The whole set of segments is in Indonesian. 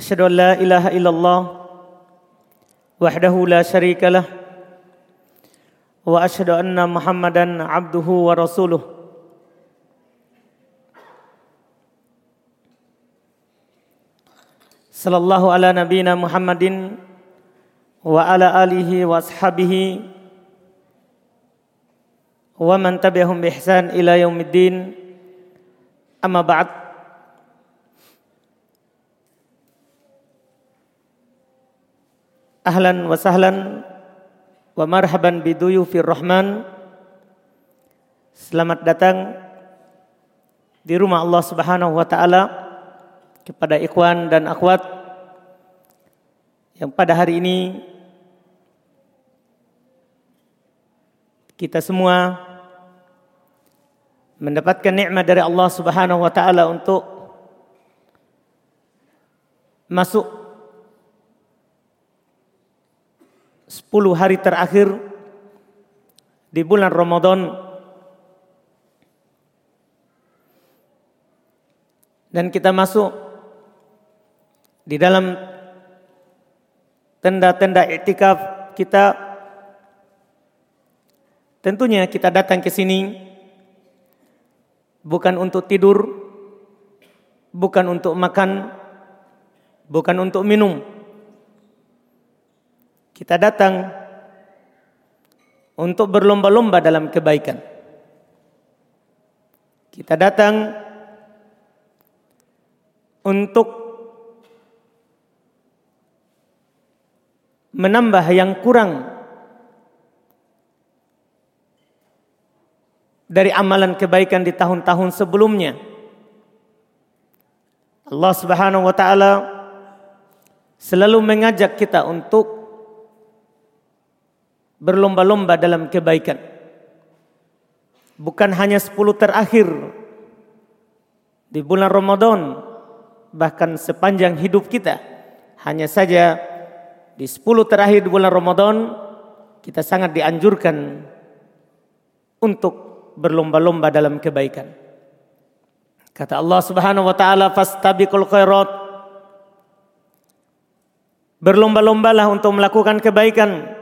lah. Asyhadu an la ilaha illallah وحده لا شريك له واشهد ان محمدا عبده ورسوله صلى الله على نبينا محمد وعلى اله واصحابه ومن تبعهم باحسان الى يوم الدين اما بعد Ahlan wa sahlan wa marhaban rahman. Selamat datang di rumah Allah Subhanahu wa taala kepada ikhwan dan akhwat yang pada hari ini kita semua mendapatkan nikmat dari Allah Subhanahu wa taala untuk masuk 10 hari terakhir di bulan Ramadan. Dan kita masuk di dalam tenda-tenda iktikaf kita. Tentunya kita datang ke sini bukan untuk tidur bukan untuk makan bukan untuk minum kita datang untuk berlomba-lomba dalam kebaikan. Kita datang untuk menambah yang kurang dari amalan kebaikan di tahun-tahun sebelumnya. Allah Subhanahu wa taala selalu mengajak kita untuk berlomba-lomba dalam kebaikan. Bukan hanya 10 terakhir di bulan Ramadan, bahkan sepanjang hidup kita. Hanya saja di 10 terakhir di bulan Ramadan kita sangat dianjurkan untuk berlomba-lomba dalam kebaikan. Kata Allah Subhanahu wa taala fastabiqul khairat Berlomba-lombalah untuk melakukan kebaikan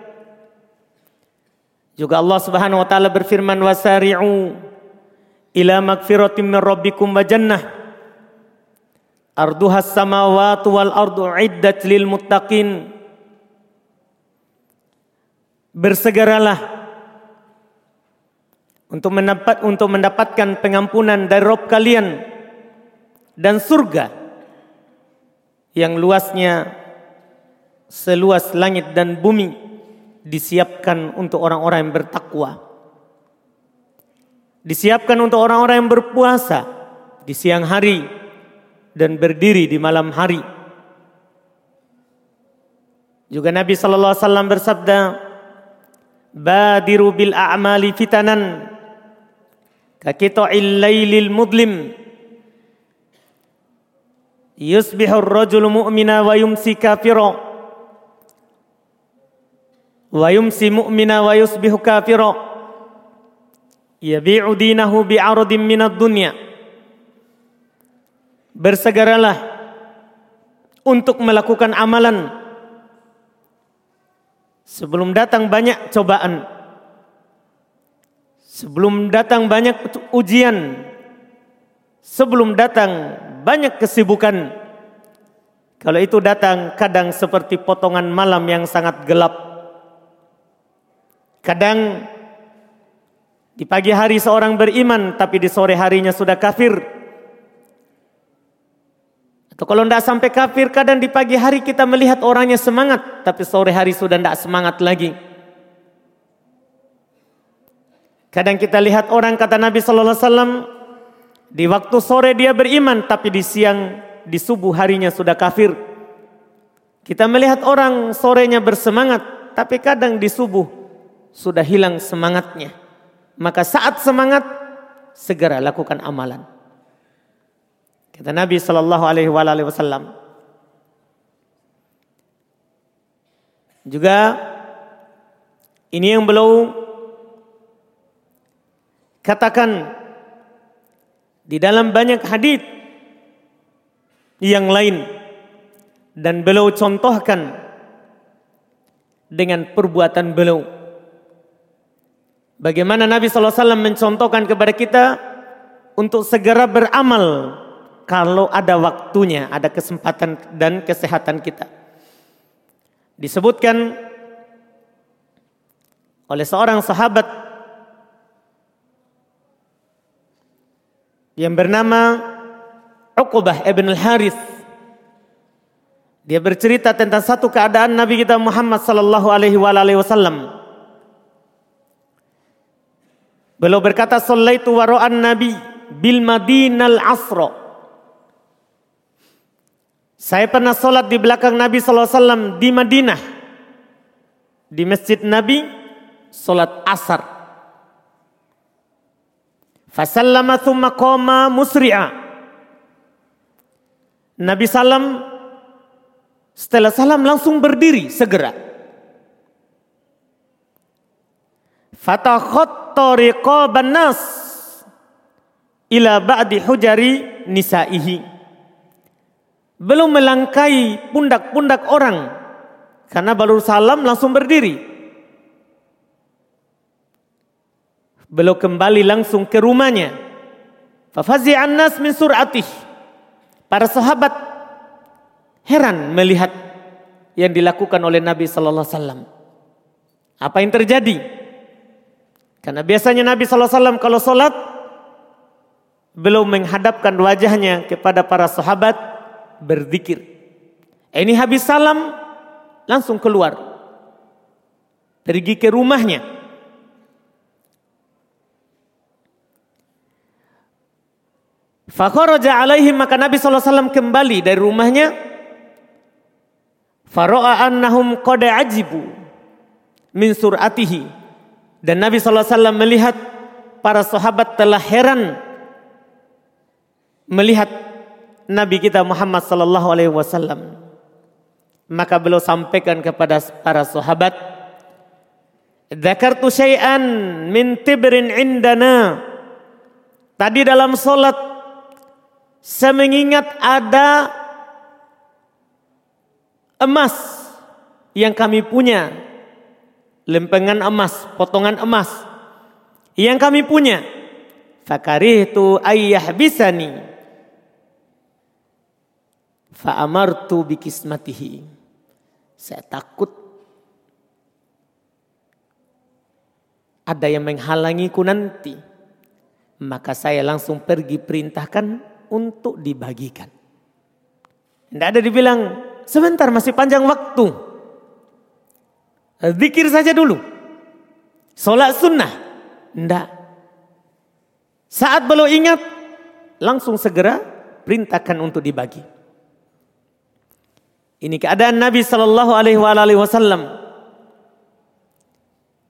juga Allah Subhanahu wa taala berfirman wasari'u ila magfiratin min rabbikum wa jannah. Arduha samawati wal ardu iddat lil muttaqin. Bersegeralah untuk mendapat untuk mendapatkan pengampunan dari Rob kalian dan surga yang luasnya seluas langit dan bumi disiapkan untuk orang-orang yang bertakwa. Disiapkan untuk orang-orang yang berpuasa di siang hari dan berdiri di malam hari. Juga Nabi sallallahu alaihi wasallam bersabda, "Badiru bil a'mali fitanan ka qita'il lailil mudlim." Yusbihu ar-rajulu mu'mina wa yumsi kafira wa yumsi mu'mina wa yusbihu kafira yabi'u dinahu bi'aradin minad dunya bersegeralah untuk melakukan amalan. Sebelum datang banyak cobaan. Sebelum datang banyak ujian. Sebelum datang banyak kesibukan. Kalau itu datang kadang seperti potongan malam yang sangat gelap Kadang di pagi hari seorang beriman tapi di sore harinya sudah kafir. Atau kalau tidak sampai kafir kadang di pagi hari kita melihat orangnya semangat tapi sore hari sudah tidak semangat lagi. Kadang kita lihat orang kata Nabi Sallallahu Alaihi Wasallam di waktu sore dia beriman tapi di siang di subuh harinya sudah kafir. Kita melihat orang sorenya bersemangat, tapi kadang di subuh sudah hilang semangatnya. Maka saat semangat, segera lakukan amalan. Kata Nabi Shallallahu Alaihi Wasallam. Juga ini yang beliau katakan di dalam banyak hadis yang lain dan beliau contohkan dengan perbuatan beliau. Bagaimana Nabi SAW mencontohkan kepada kita untuk segera beramal kalau ada waktunya, ada kesempatan dan kesehatan kita. Disebutkan oleh seorang sahabat yang bernama Uqbah ibn al-Harith dia bercerita tentang satu keadaan Nabi kita Muhammad sallallahu alaihi wasallam. Beliau berkata, "Shallaitu wara'an Nabi bil Madinal Asra." Saya pernah solat di belakang Nabi wasallam di Madinah. Di Masjid Nabi solat asar. Fasallama thumma qama musri'a. Nabi sallam setelah salam langsung berdiri segera. Fatakhatta riqaban nas ila ba'di hujari nisaihi. Belum melangkai pundak-pundak orang karena baru salam langsung berdiri. Belum kembali langsung ke rumahnya. Fafazi'an nas min sur'atih. Para sahabat heran melihat yang dilakukan oleh Nabi sallallahu alaihi wasallam. Apa yang terjadi? Karena biasanya Nabi wasallam kalau salat belum menghadapkan wajahnya kepada para sahabat berzikir. Ini habis salam langsung keluar. Pergi ke rumahnya. Fakharaja alaihim maka Nabi SAW kembali dari rumahnya Faro'a annahum qad ajibu min suratihi. Dan Nabi SAW melihat para sahabat telah heran melihat Nabi kita Muhammad sallallahu alaihi wasallam. Maka beliau sampaikan kepada para sahabat, "Dzakartu syai'an min tibrin indana." Tadi dalam solat saya mengingat ada emas yang kami punya, lempengan emas, potongan emas yang kami punya. Fakarihtu ayyah bisani. Fa'amartu bikismatihi. Saya takut ada yang menghalangiku nanti. Maka saya langsung pergi perintahkan untuk dibagikan. Tidak ada dibilang Sebentar masih panjang waktu. Zikir saja dulu. Sholat sunnah. Tidak. Saat belum ingat, langsung segera perintahkan untuk dibagi. Ini keadaan Nabi Shallallahu Alaihi Wasallam.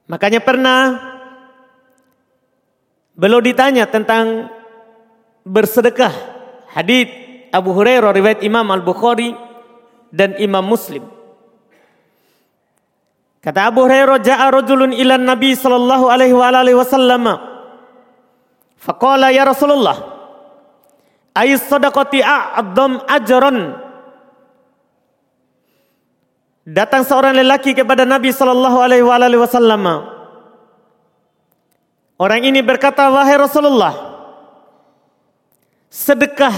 Makanya pernah belum ditanya tentang bersedekah. Hadis Abu Hurairah riwayat Imam Al Bukhari dan Imam Muslim. Kata Abu Hurairah, "Ja'a rajulun ila Nabi sallallahu alaihi wa alihi wasallam." Faqala ya Rasulullah, "Ay sadaqati a'dham ajran?" Datang seorang lelaki kepada Nabi sallallahu alaihi wa alihi wasallam. Orang ini berkata, "Wahai Rasulullah, sedekah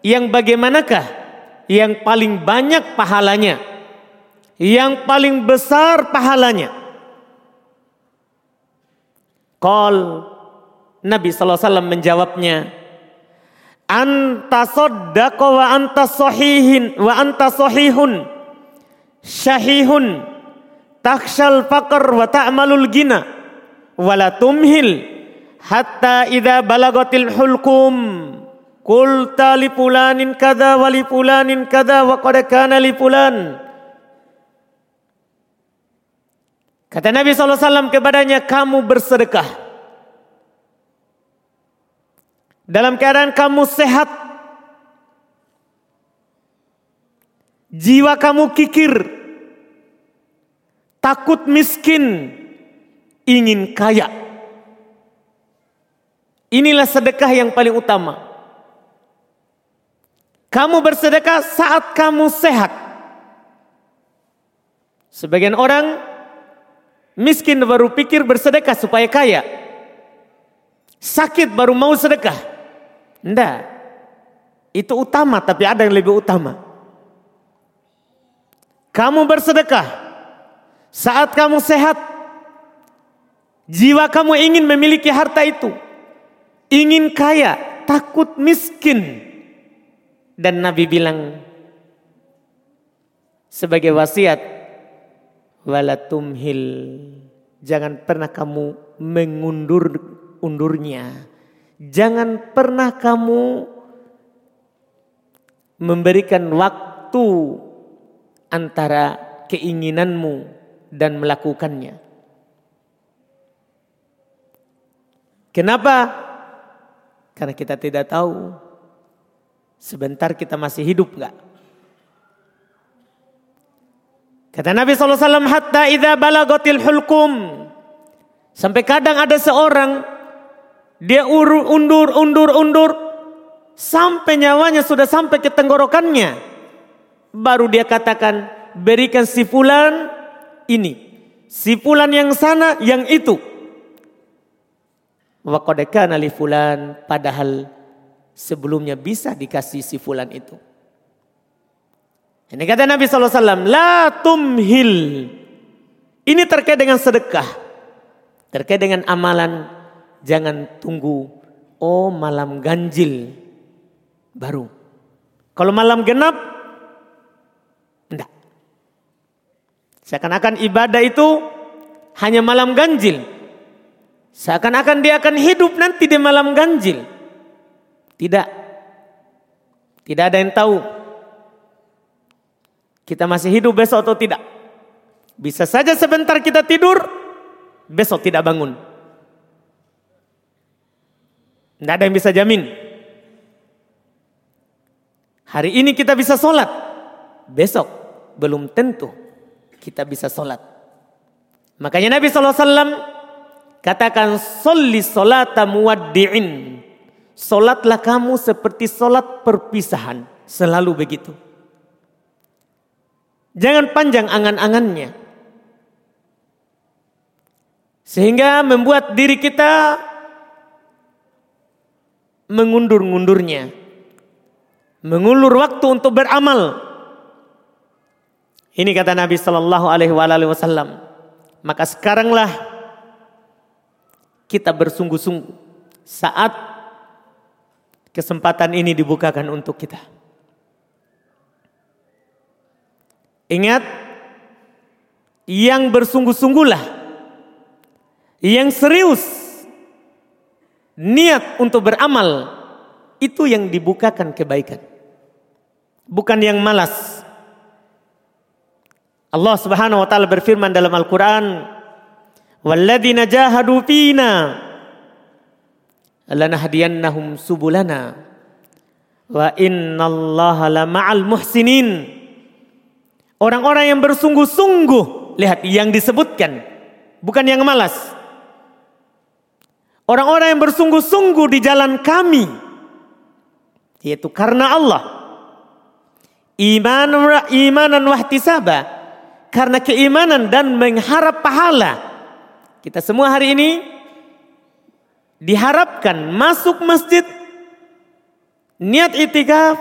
yang bagaimanakah yang paling banyak pahalanya, yang paling besar pahalanya. Kal Nabi SAW menjawabnya, Anta soddaqa wa anta sahihin wa anta sahihun syahihun takshal faqr wa ta'malul gina wala tumhil hatta idza balagatil hulkum Qulta li fulanin kada wa li fulanin kada wa qad kana li fulan Kata Nabi SAW kepadanya, kamu bersedekah. Dalam keadaan kamu sehat. Jiwa kamu kikir. Takut miskin. Ingin kaya. Inilah sedekah yang paling utama. Kamu bersedekah saat kamu sehat. Sebagian orang Miskin baru pikir bersedekah supaya kaya. Sakit baru mau sedekah. Tidak. Itu utama tapi ada yang lebih utama. Kamu bersedekah saat kamu sehat. Jiwa kamu ingin memiliki harta itu. Ingin kaya, takut miskin. Dan Nabi bilang sebagai wasiat walatumhil. Jangan pernah kamu mengundur undurnya. Jangan pernah kamu memberikan waktu antara keinginanmu dan melakukannya. Kenapa? Karena kita tidak tahu. Sebentar kita masih hidup enggak Kata Nabi SAW, hatta idha balagotil hulkum. Sampai kadang ada seorang, dia undur, undur, undur. Sampai nyawanya sudah sampai ke tenggorokannya. Baru dia katakan, berikan si fulan ini. Si fulan yang sana, yang itu. Wakodekana li fulan, padahal sebelumnya bisa dikasih si fulan itu. Ini kata Nabi SAW, La tumhil. Ini terkait dengan sedekah. Terkait dengan amalan. Jangan tunggu. Oh malam ganjil. Baru. Kalau malam genap. Enggak. Seakan-akan ibadah itu hanya malam ganjil. Seakan-akan dia akan hidup nanti di malam ganjil. Tidak. Tidak ada yang tahu kita masih hidup besok atau tidak. Bisa saja sebentar kita tidur, besok tidak bangun. Tidak ada yang bisa jamin. Hari ini kita bisa sholat, besok belum tentu kita bisa sholat. Makanya Nabi SAW katakan soli solata muwaddi'in. Sholatlah kamu seperti sholat perpisahan. Selalu begitu. Jangan panjang angan-angannya. Sehingga membuat diri kita mengundur-ngundurnya. Mengulur waktu untuk beramal. Ini kata Nabi Sallallahu Alaihi Wasallam. Maka sekaranglah kita bersungguh-sungguh saat kesempatan ini dibukakan untuk kita. Ingat, yang bersungguh-sungguhlah, yang serius, niat untuk beramal, itu yang dibukakan kebaikan. Bukan yang malas. Allah Subhanahu wa taala berfirman dalam Al-Qur'an, "Walladzina jahadu fina lanahdiyannahum subulana wa innallaha lama'al muhsinin." Orang-orang yang bersungguh-sungguh, lihat yang disebutkan, bukan yang malas. Orang-orang yang bersungguh-sungguh di jalan kami, yaitu karena Allah. Iman, imanan wahtisaba, karena keimanan dan mengharap pahala. Kita semua hari ini diharapkan masuk masjid niat itikaf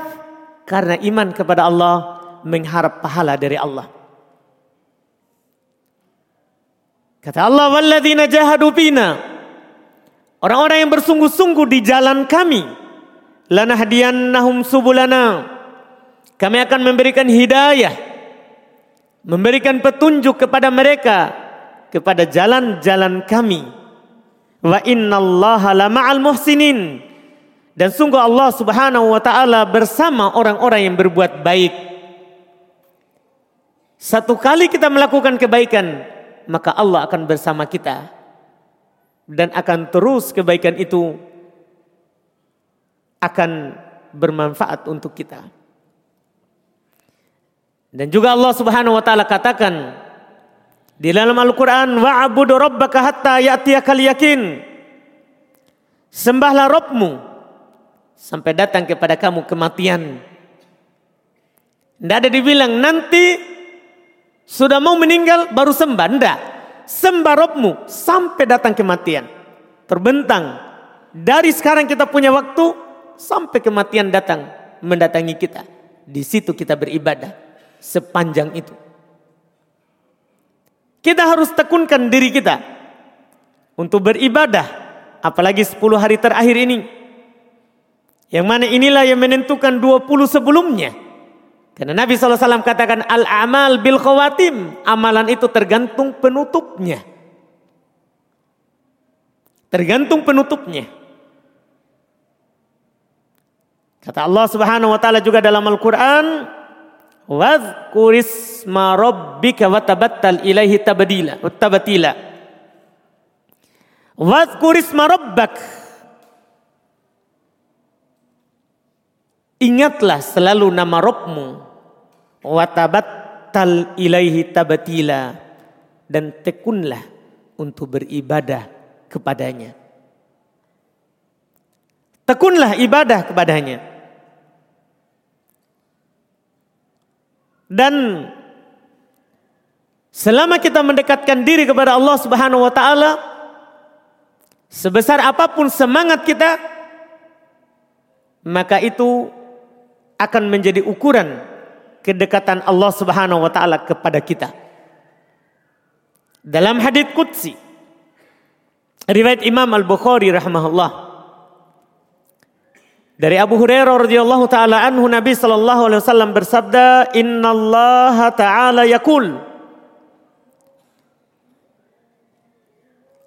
karena iman kepada Allah mengharap pahala dari Allah. Kata Allah, "Walladzina jahadu fina." Orang-orang yang bersungguh-sungguh di jalan kami, lanahdiyannahum subulana. Kami akan memberikan hidayah, memberikan petunjuk kepada mereka kepada jalan-jalan kami. Wa innallaha lama'al muhsinin. Dan sungguh Allah Subhanahu wa taala bersama orang-orang yang berbuat baik. Satu kali kita melakukan kebaikan, maka Allah akan bersama kita dan akan terus kebaikan itu akan bermanfaat untuk kita. Dan juga Allah Subhanahu wa taala katakan di dalam Al-Qur'an wa'budu rabbaka hatta ya'tiyakal yakin. Sembahlah Rabbmu sampai datang kepada kamu kematian. Tidak ada dibilang nanti sudah mau meninggal baru sembah. Tidak. Sembah Rabbmu sampai datang kematian. Terbentang. Dari sekarang kita punya waktu sampai kematian datang mendatangi kita. Di situ kita beribadah sepanjang itu. Kita harus tekunkan diri kita untuk beribadah apalagi 10 hari terakhir ini. Yang mana inilah yang menentukan 20 sebelumnya. Karena Nabi SAW katakan al-amal bil khawatim. Amalan itu tergantung penutupnya. Tergantung penutupnya. Kata Allah Subhanahu wa taala juga dalam Al-Qur'an, "Wadhkuris ma rabbika wa tabattal ilaihi tabdila tabatila." Wadhkuris ma rabbak. Ingatlah selalu nama Rabbmu watabattal ilaihi tabatila dan tekunlah untuk beribadah kepadanya. Tekunlah ibadah kepadanya. Dan selama kita mendekatkan diri kepada Allah Subhanahu wa taala sebesar apa pun semangat kita maka itu akan menjadi ukuran kedekatan Allah Subhanahu wa taala kepada kita. Dalam hadits qudsi riwayat Imam Al-Bukhari rahimahullah dari Abu Hurairah radhiyallahu taala anhu Nabi sallallahu alaihi wasallam bersabda, "Innallaha ta'ala yaqul"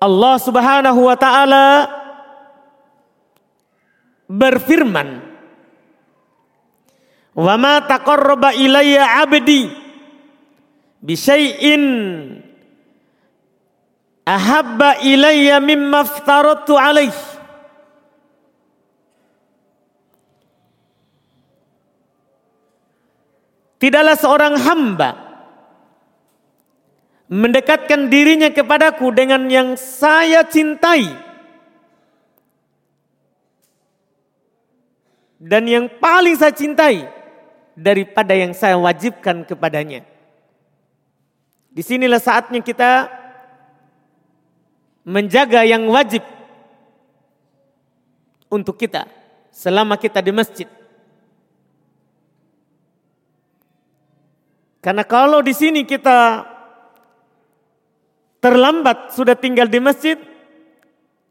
Allah Subhanahu wa taala berfirman Wa ma taqarraba ilayya 'abdi bi syai'in ahabba ilayya mimma aftaratu alaih. Tidaklah seorang hamba mendekatkan dirinya kepadaku dengan yang saya cintai dan yang paling saya cintai daripada yang saya wajibkan kepadanya. Di sinilah saatnya kita menjaga yang wajib untuk kita selama kita di masjid. Karena kalau di sini kita terlambat sudah tinggal di masjid,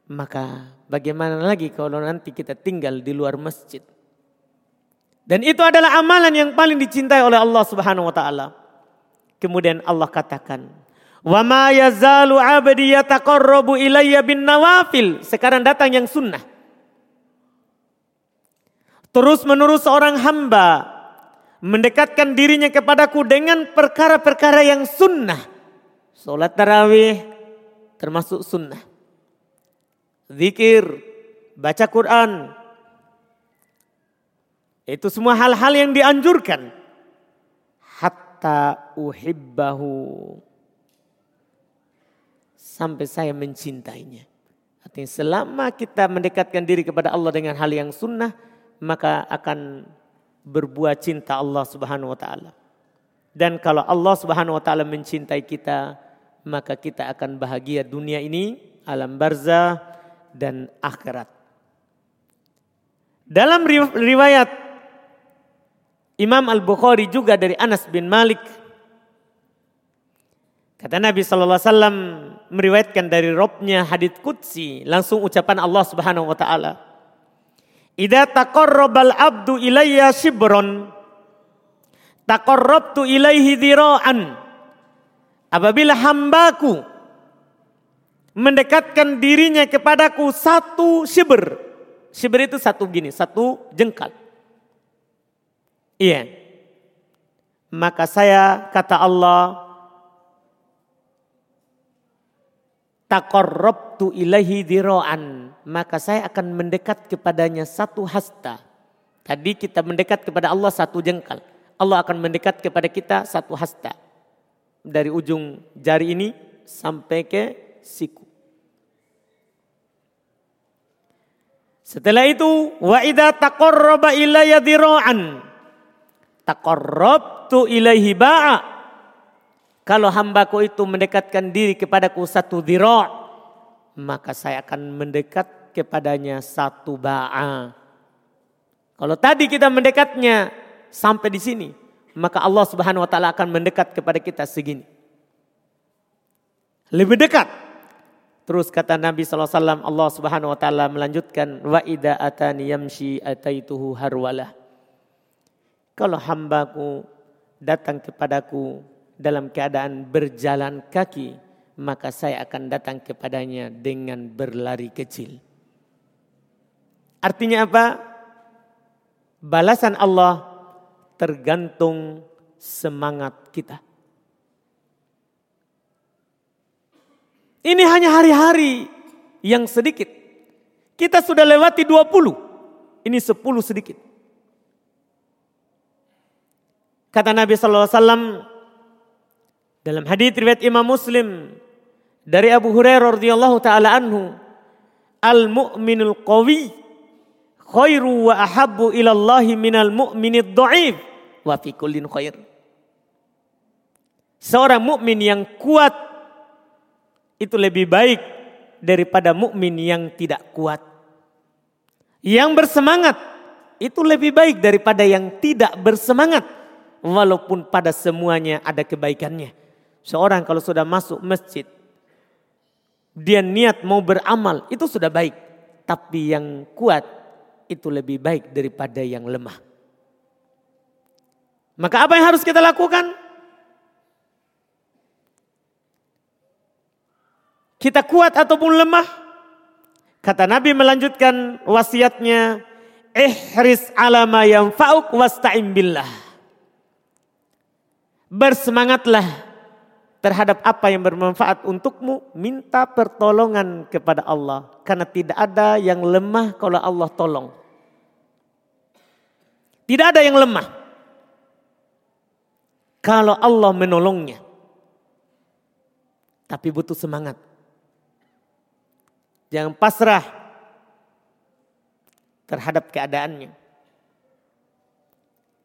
maka bagaimana lagi kalau nanti kita tinggal di luar masjid? Dan itu adalah amalan yang paling dicintai oleh Allah Subhanahu wa taala. Kemudian Allah katakan, "Wa ma yazalu 'abdi yataqarrabu ilayya bin nawafil." Sekarang datang yang sunnah. Terus menerus seorang hamba mendekatkan dirinya kepadaku dengan perkara-perkara yang sunnah. Salat tarawih termasuk sunnah. Zikir, baca Quran, itu semua hal-hal yang dianjurkan. Hatta uhibbahu. Sampai saya mencintainya. Artinya selama kita mendekatkan diri kepada Allah dengan hal yang sunnah. Maka akan berbuah cinta Allah subhanahu wa ta'ala. Dan kalau Allah subhanahu wa ta'ala mencintai kita. Maka kita akan bahagia dunia ini. Alam barzah dan akhirat. Dalam riwayat Imam Al-Bukhari juga dari Anas bin Malik. Kata Nabi sallallahu alaihi wasallam meriwayatkan dari Robnya hadits qudsi, langsung ucapan Allah Subhanahu wa taala. Idza taqarrabal abdu ilayya shibron taqarrabtu ilaihi dhira'an. Apabila hambaku mendekatkan dirinya kepadaku satu shibr. Shibr itu satu gini, satu jengkal. Iya. Maka saya kata Allah taqarrabtu ilaihi dira'an maka saya akan mendekat kepadanya satu hasta. Tadi kita mendekat kepada Allah satu jengkal. Allah akan mendekat kepada kita satu hasta. Dari ujung jari ini sampai ke siku. Setelah itu wa idza taqarraba ilayya dira'an taqarrabtu ilaihi ba'a kalau hambaku itu mendekatkan diri kepadaku satu dhira' maka saya akan mendekat kepadanya satu ba'a. Kalau tadi kita mendekatnya sampai di sini, maka Allah Subhanahu wa taala akan mendekat kepada kita segini. Lebih dekat. Terus kata Nabi SAW, Allah Subhanahu wa taala melanjutkan wa idza atani yamshi ataituhu harwalah. Kalau hambaku datang kepadaku dalam keadaan berjalan kaki, maka saya akan datang kepadanya dengan berlari kecil. Artinya apa? Balasan Allah tergantung semangat kita. Ini hanya hari-hari yang sedikit. Kita sudah lewati 20. Ini 10 sedikit. Kata Nabi sallallahu alaihi wasallam dalam hadis riwayat Imam Muslim dari Abu Hurairah radhiyallahu taala anhu, al-mu'minul qawi khairu wa ahabbu ila Allah minal mu'minid dhaif wa fi kullin khair. Seorang mukmin yang kuat itu lebih baik daripada mukmin yang tidak kuat. Yang bersemangat itu lebih baik daripada yang tidak bersemangat walaupun pada semuanya ada kebaikannya. Seorang kalau sudah masuk masjid, dia niat mau beramal, itu sudah baik. Tapi yang kuat itu lebih baik daripada yang lemah. Maka apa yang harus kita lakukan? Kita kuat ataupun lemah? Kata Nabi melanjutkan wasiatnya, ihris ala ma yanfa'uk wasta'im billah. Bersemangatlah terhadap apa yang bermanfaat untukmu, minta pertolongan kepada Allah. Karena tidak ada yang lemah kalau Allah tolong. Tidak ada yang lemah. Kalau Allah menolongnya. Tapi butuh semangat. Jangan pasrah terhadap keadaannya.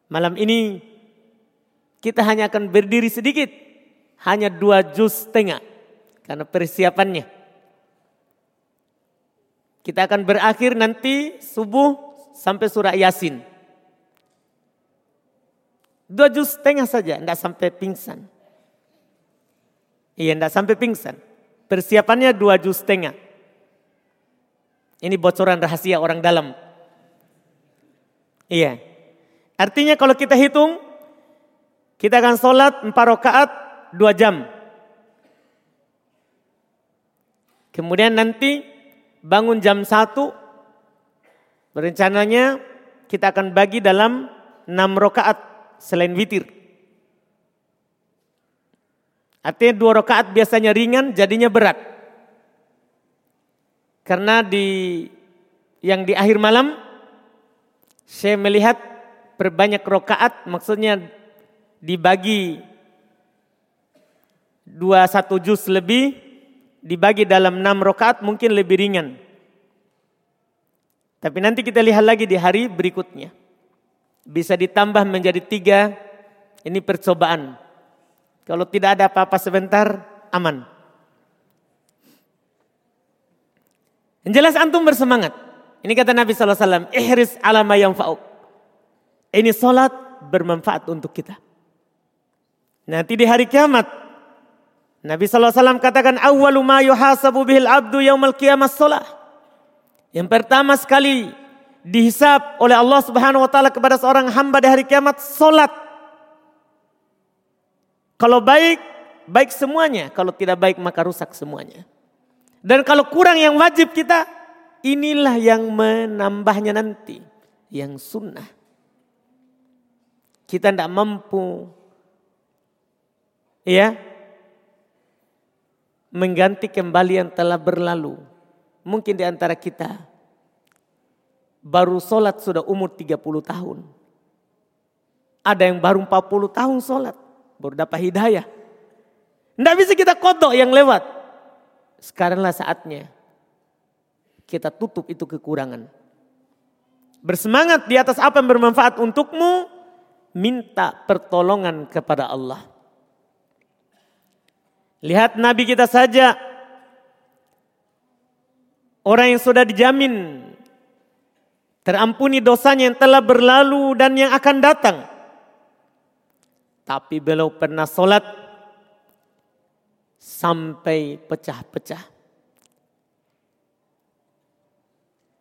Malam ini kita hanya akan berdiri sedikit hanya dua juz setengah karena persiapannya. Kita akan berakhir nanti subuh sampai surah Yasin. Dua juz setengah saja, tidak sampai pingsan. Iya, tidak sampai pingsan. Persiapannya dua juz setengah. Ini bocoran rahasia orang dalam. Iya. Artinya kalau kita hitung, kita akan sholat empat rakaat dua jam. Kemudian nanti bangun jam satu, rencananya kita akan bagi dalam enam rakaat selain witir. Artinya dua rakaat biasanya ringan, jadinya berat. Karena di yang di akhir malam saya melihat perbanyak rokaat maksudnya dibagi dua satu juz lebih dibagi dalam enam rakaat mungkin lebih ringan. Tapi nanti kita lihat lagi di hari berikutnya. Bisa ditambah menjadi tiga, ini percobaan. Kalau tidak ada apa-apa sebentar, aman. Yang jelas antum bersemangat. Ini kata Nabi SAW, ihris alama yang fa'uk. Ini solat bermanfaat untuk kita. Nanti di hari kiamat, Nabi SAW katakan awwalu ma yuhasabu bihil abdu yaumal. Yang pertama sekali dihisap oleh Allah Subhanahu wa taala kepada seorang hamba di hari kiamat salat. Kalau baik, baik semuanya. Kalau tidak baik maka rusak semuanya. Dan kalau kurang yang wajib kita, inilah yang menambahnya nanti. Yang sunnah. Kita tidak mampu. Ya, mengganti kembali yang telah berlalu. Mungkin di antara kita baru sholat sudah umur 30 tahun. Ada yang baru 40 tahun sholat, baru dapat hidayah. Tidak bisa kita kodok yang lewat. Sekaranglah saatnya kita tutup itu kekurangan. Bersemangat di atas apa yang bermanfaat untukmu, minta pertolongan kepada Allah. Lihat Nabi kita saja, orang yang sudah dijamin terampuni dosanya yang telah berlalu dan yang akan datang. Tapi beliau pernah sholat sampai pecah-pecah.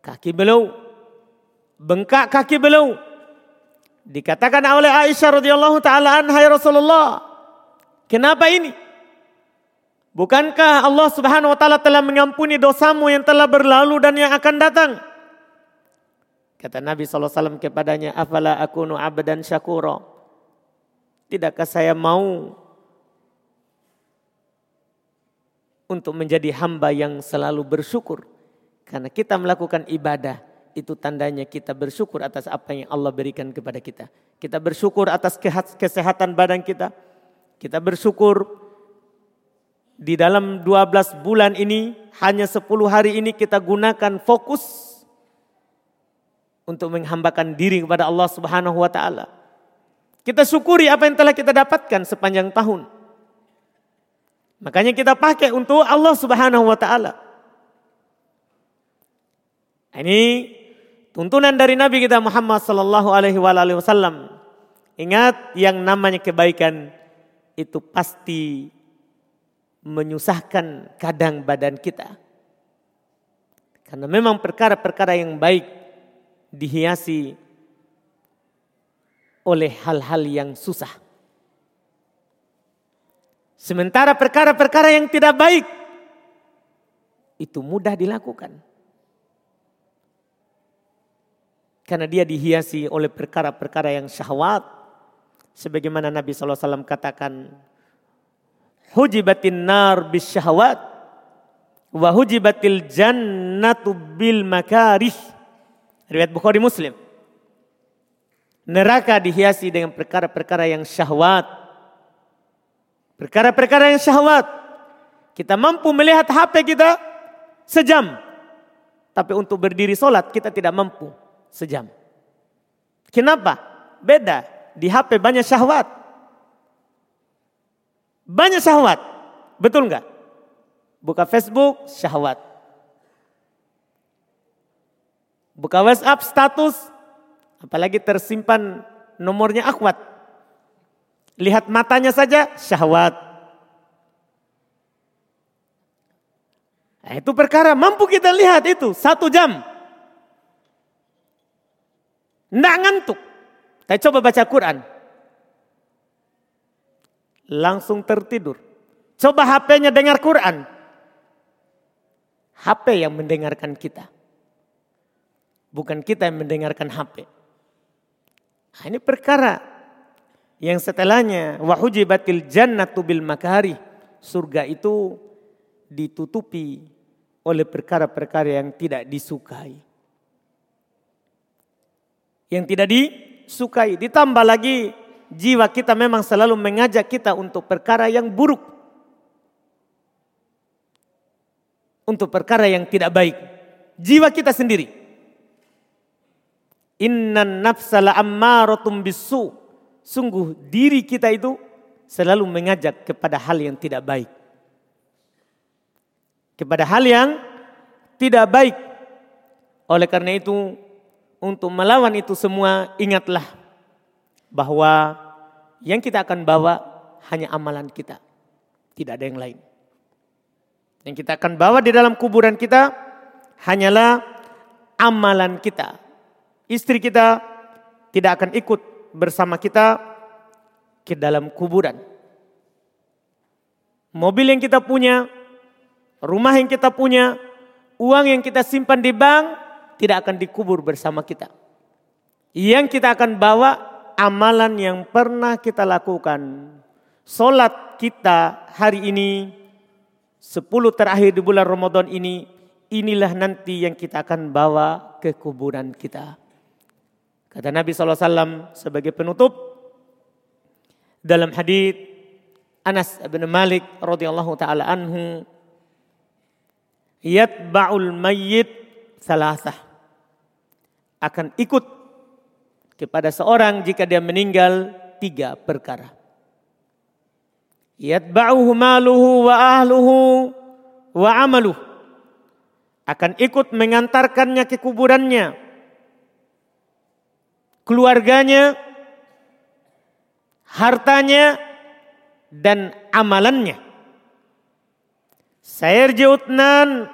Kaki beliau bengkak kaki beliau. Dikatakan oleh Aisyah radhiyallahu taala anha ya Rasulullah, kenapa ini? Bukankah Allah Subhanahu wa taala telah mengampuni dosamu yang telah berlalu dan yang akan datang? Kata Nabi SAW kepadanya, Afala akunu abdan syakura. Tidakkah saya mau untuk menjadi hamba yang selalu bersyukur? Karena kita melakukan ibadah itu tandanya kita bersyukur atas apa yang Allah berikan kepada kita. Kita bersyukur atas kesehatan badan kita. Kita bersyukur di dalam 12 bulan ini, hanya 10 hari ini kita gunakan fokus untuk menghambakan diri kepada Allah Subhanahu wa taala. Kita syukuri apa yang telah kita dapatkan sepanjang tahun. Makanya kita pakai untuk Allah Subhanahu wa taala. Ini Tuntunan dari Nabi kita Muhammad sallallahu alaihi wasallam. Ingat yang namanya kebaikan itu pasti menyusahkan kadang badan kita. Karena memang perkara-perkara yang baik dihiasi oleh hal-hal yang susah. Sementara perkara-perkara yang tidak baik itu mudah dilakukan. Karena dia dihiasi oleh perkara-perkara yang syahwat. Sebagaimana Nabi SAW katakan. Hujibatin nar bis syahwat. Wa hujibatil jannatu bil makarih. Riwayat Bukhari Muslim. Neraka dihiasi dengan perkara-perkara yang syahwat. Perkara-perkara yang syahwat. Kita mampu melihat HP kita sejam. Tapi untuk berdiri sholat kita tidak mampu sejam. Kenapa? Beda. Di HP banyak syahwat. Banyak syahwat. Betul nggak? Buka Facebook, syahwat. Buka WhatsApp, status. Apalagi tersimpan nomornya akhwat. Lihat matanya saja, syahwat. Nah, itu perkara mampu kita lihat itu satu jam. Nggak ngantuk. Tapi coba baca Quran. Langsung tertidur. Coba HP-nya dengar Quran. HP yang mendengarkan kita. Bukan kita yang mendengarkan HP. Nah, ini perkara yang setelahnya wahujibatil jannatu bil makari. Surga itu ditutupi oleh perkara-perkara yang tidak disukai yang tidak disukai. Ditambah lagi jiwa kita memang selalu mengajak kita untuk perkara yang buruk. Untuk perkara yang tidak baik. Jiwa kita sendiri. Innan nafsala ammaratum bisu. Sungguh diri kita itu selalu mengajak kepada hal yang tidak baik. Kepada hal yang tidak baik. Oleh karena itu untuk melawan itu semua ingatlah bahwa yang kita akan bawa hanya amalan kita. Tidak ada yang lain. Yang kita akan bawa di dalam kuburan kita hanyalah amalan kita. Istri kita tidak akan ikut bersama kita ke dalam kuburan. Mobil yang kita punya, rumah yang kita punya, uang yang kita simpan di bank tidak akan dikubur bersama kita. Yang kita akan bawa amalan yang pernah kita lakukan. Solat kita hari ini sepuluh terakhir di bulan Ramadan ini, inilah nanti yang kita akan bawa ke kuburan kita. Kata Nabi SAW sebagai penutup dalam hadis Anas bin Malik radhiyallahu taala anhu yatba'ul mayyit salasah akan ikut kepada seorang jika dia meninggal tiga perkara. Yatba'uhu maluhu wa ahluhu wa amaluh. Akan ikut mengantarkannya ke kuburannya keluarganya, hartanya, dan amalannya. Sayarji utnan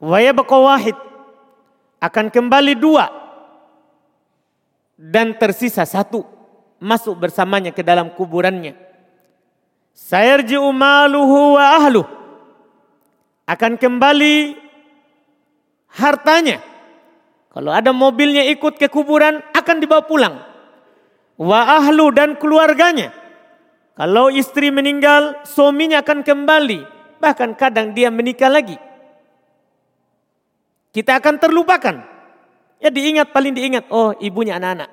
wayabqa wahid. Akan kembali dua. Dan tersisa satu. Masuk bersamanya ke dalam kuburannya. Sayarji umaluhu wa ahluh. Akan kembali hartanya kalau ada mobilnya ikut ke kuburan akan dibawa pulang. Wa ahlu dan keluarganya. Kalau istri meninggal, suaminya akan kembali. Bahkan kadang dia menikah lagi. Kita akan terlupakan. Ya diingat, paling diingat. Oh ibunya anak-anak.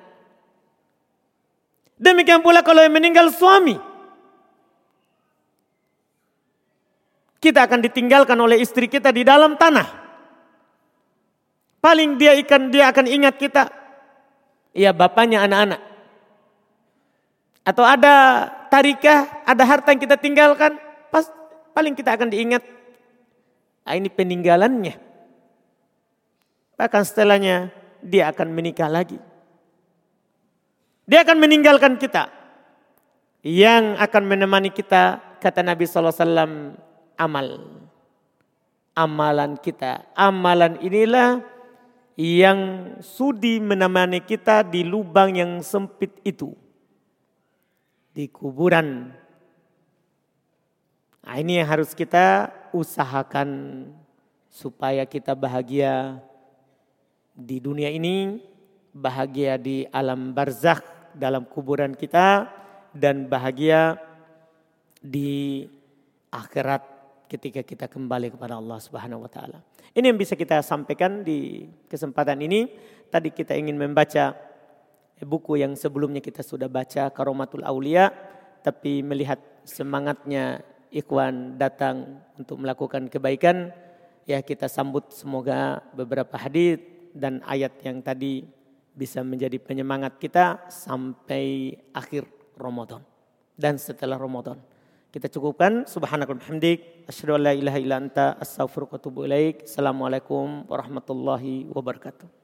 Demikian pula kalau yang meninggal suami. Kita akan ditinggalkan oleh istri kita di dalam tanah. Paling dia ikan dia akan ingat kita. Ya bapaknya anak-anak. Atau ada tarikah, ada harta yang kita tinggalkan, pas paling kita akan diingat. Nah, ini peninggalannya. Bahkan setelahnya dia akan menikah lagi. Dia akan meninggalkan kita. Yang akan menemani kita, kata Nabi SAW, amal. Amalan kita. Amalan inilah yang sudi menemani kita di lubang yang sempit itu. Di kuburan. Nah, ini yang harus kita usahakan supaya kita bahagia di dunia ini, bahagia di alam barzakh dalam kuburan kita dan bahagia di akhirat ketika kita kembali kepada Allah Subhanahu wa taala. Ini yang bisa kita sampaikan di kesempatan ini. Tadi kita ingin membaca buku yang sebelumnya kita sudah baca Karomatul Aulia, tapi melihat semangatnya ikhwan datang untuk melakukan kebaikan, ya kita sambut semoga beberapa hadis dan ayat yang tadi bisa menjadi penyemangat kita sampai akhir Ramadan dan setelah Ramadan. Kita cukupkan. Subhanakallah hamdik. Asyhadu an la ilaha illa anta astaghfiruka wa atubu ilaik. Assalamualaikum warahmatullahi wabarakatuh.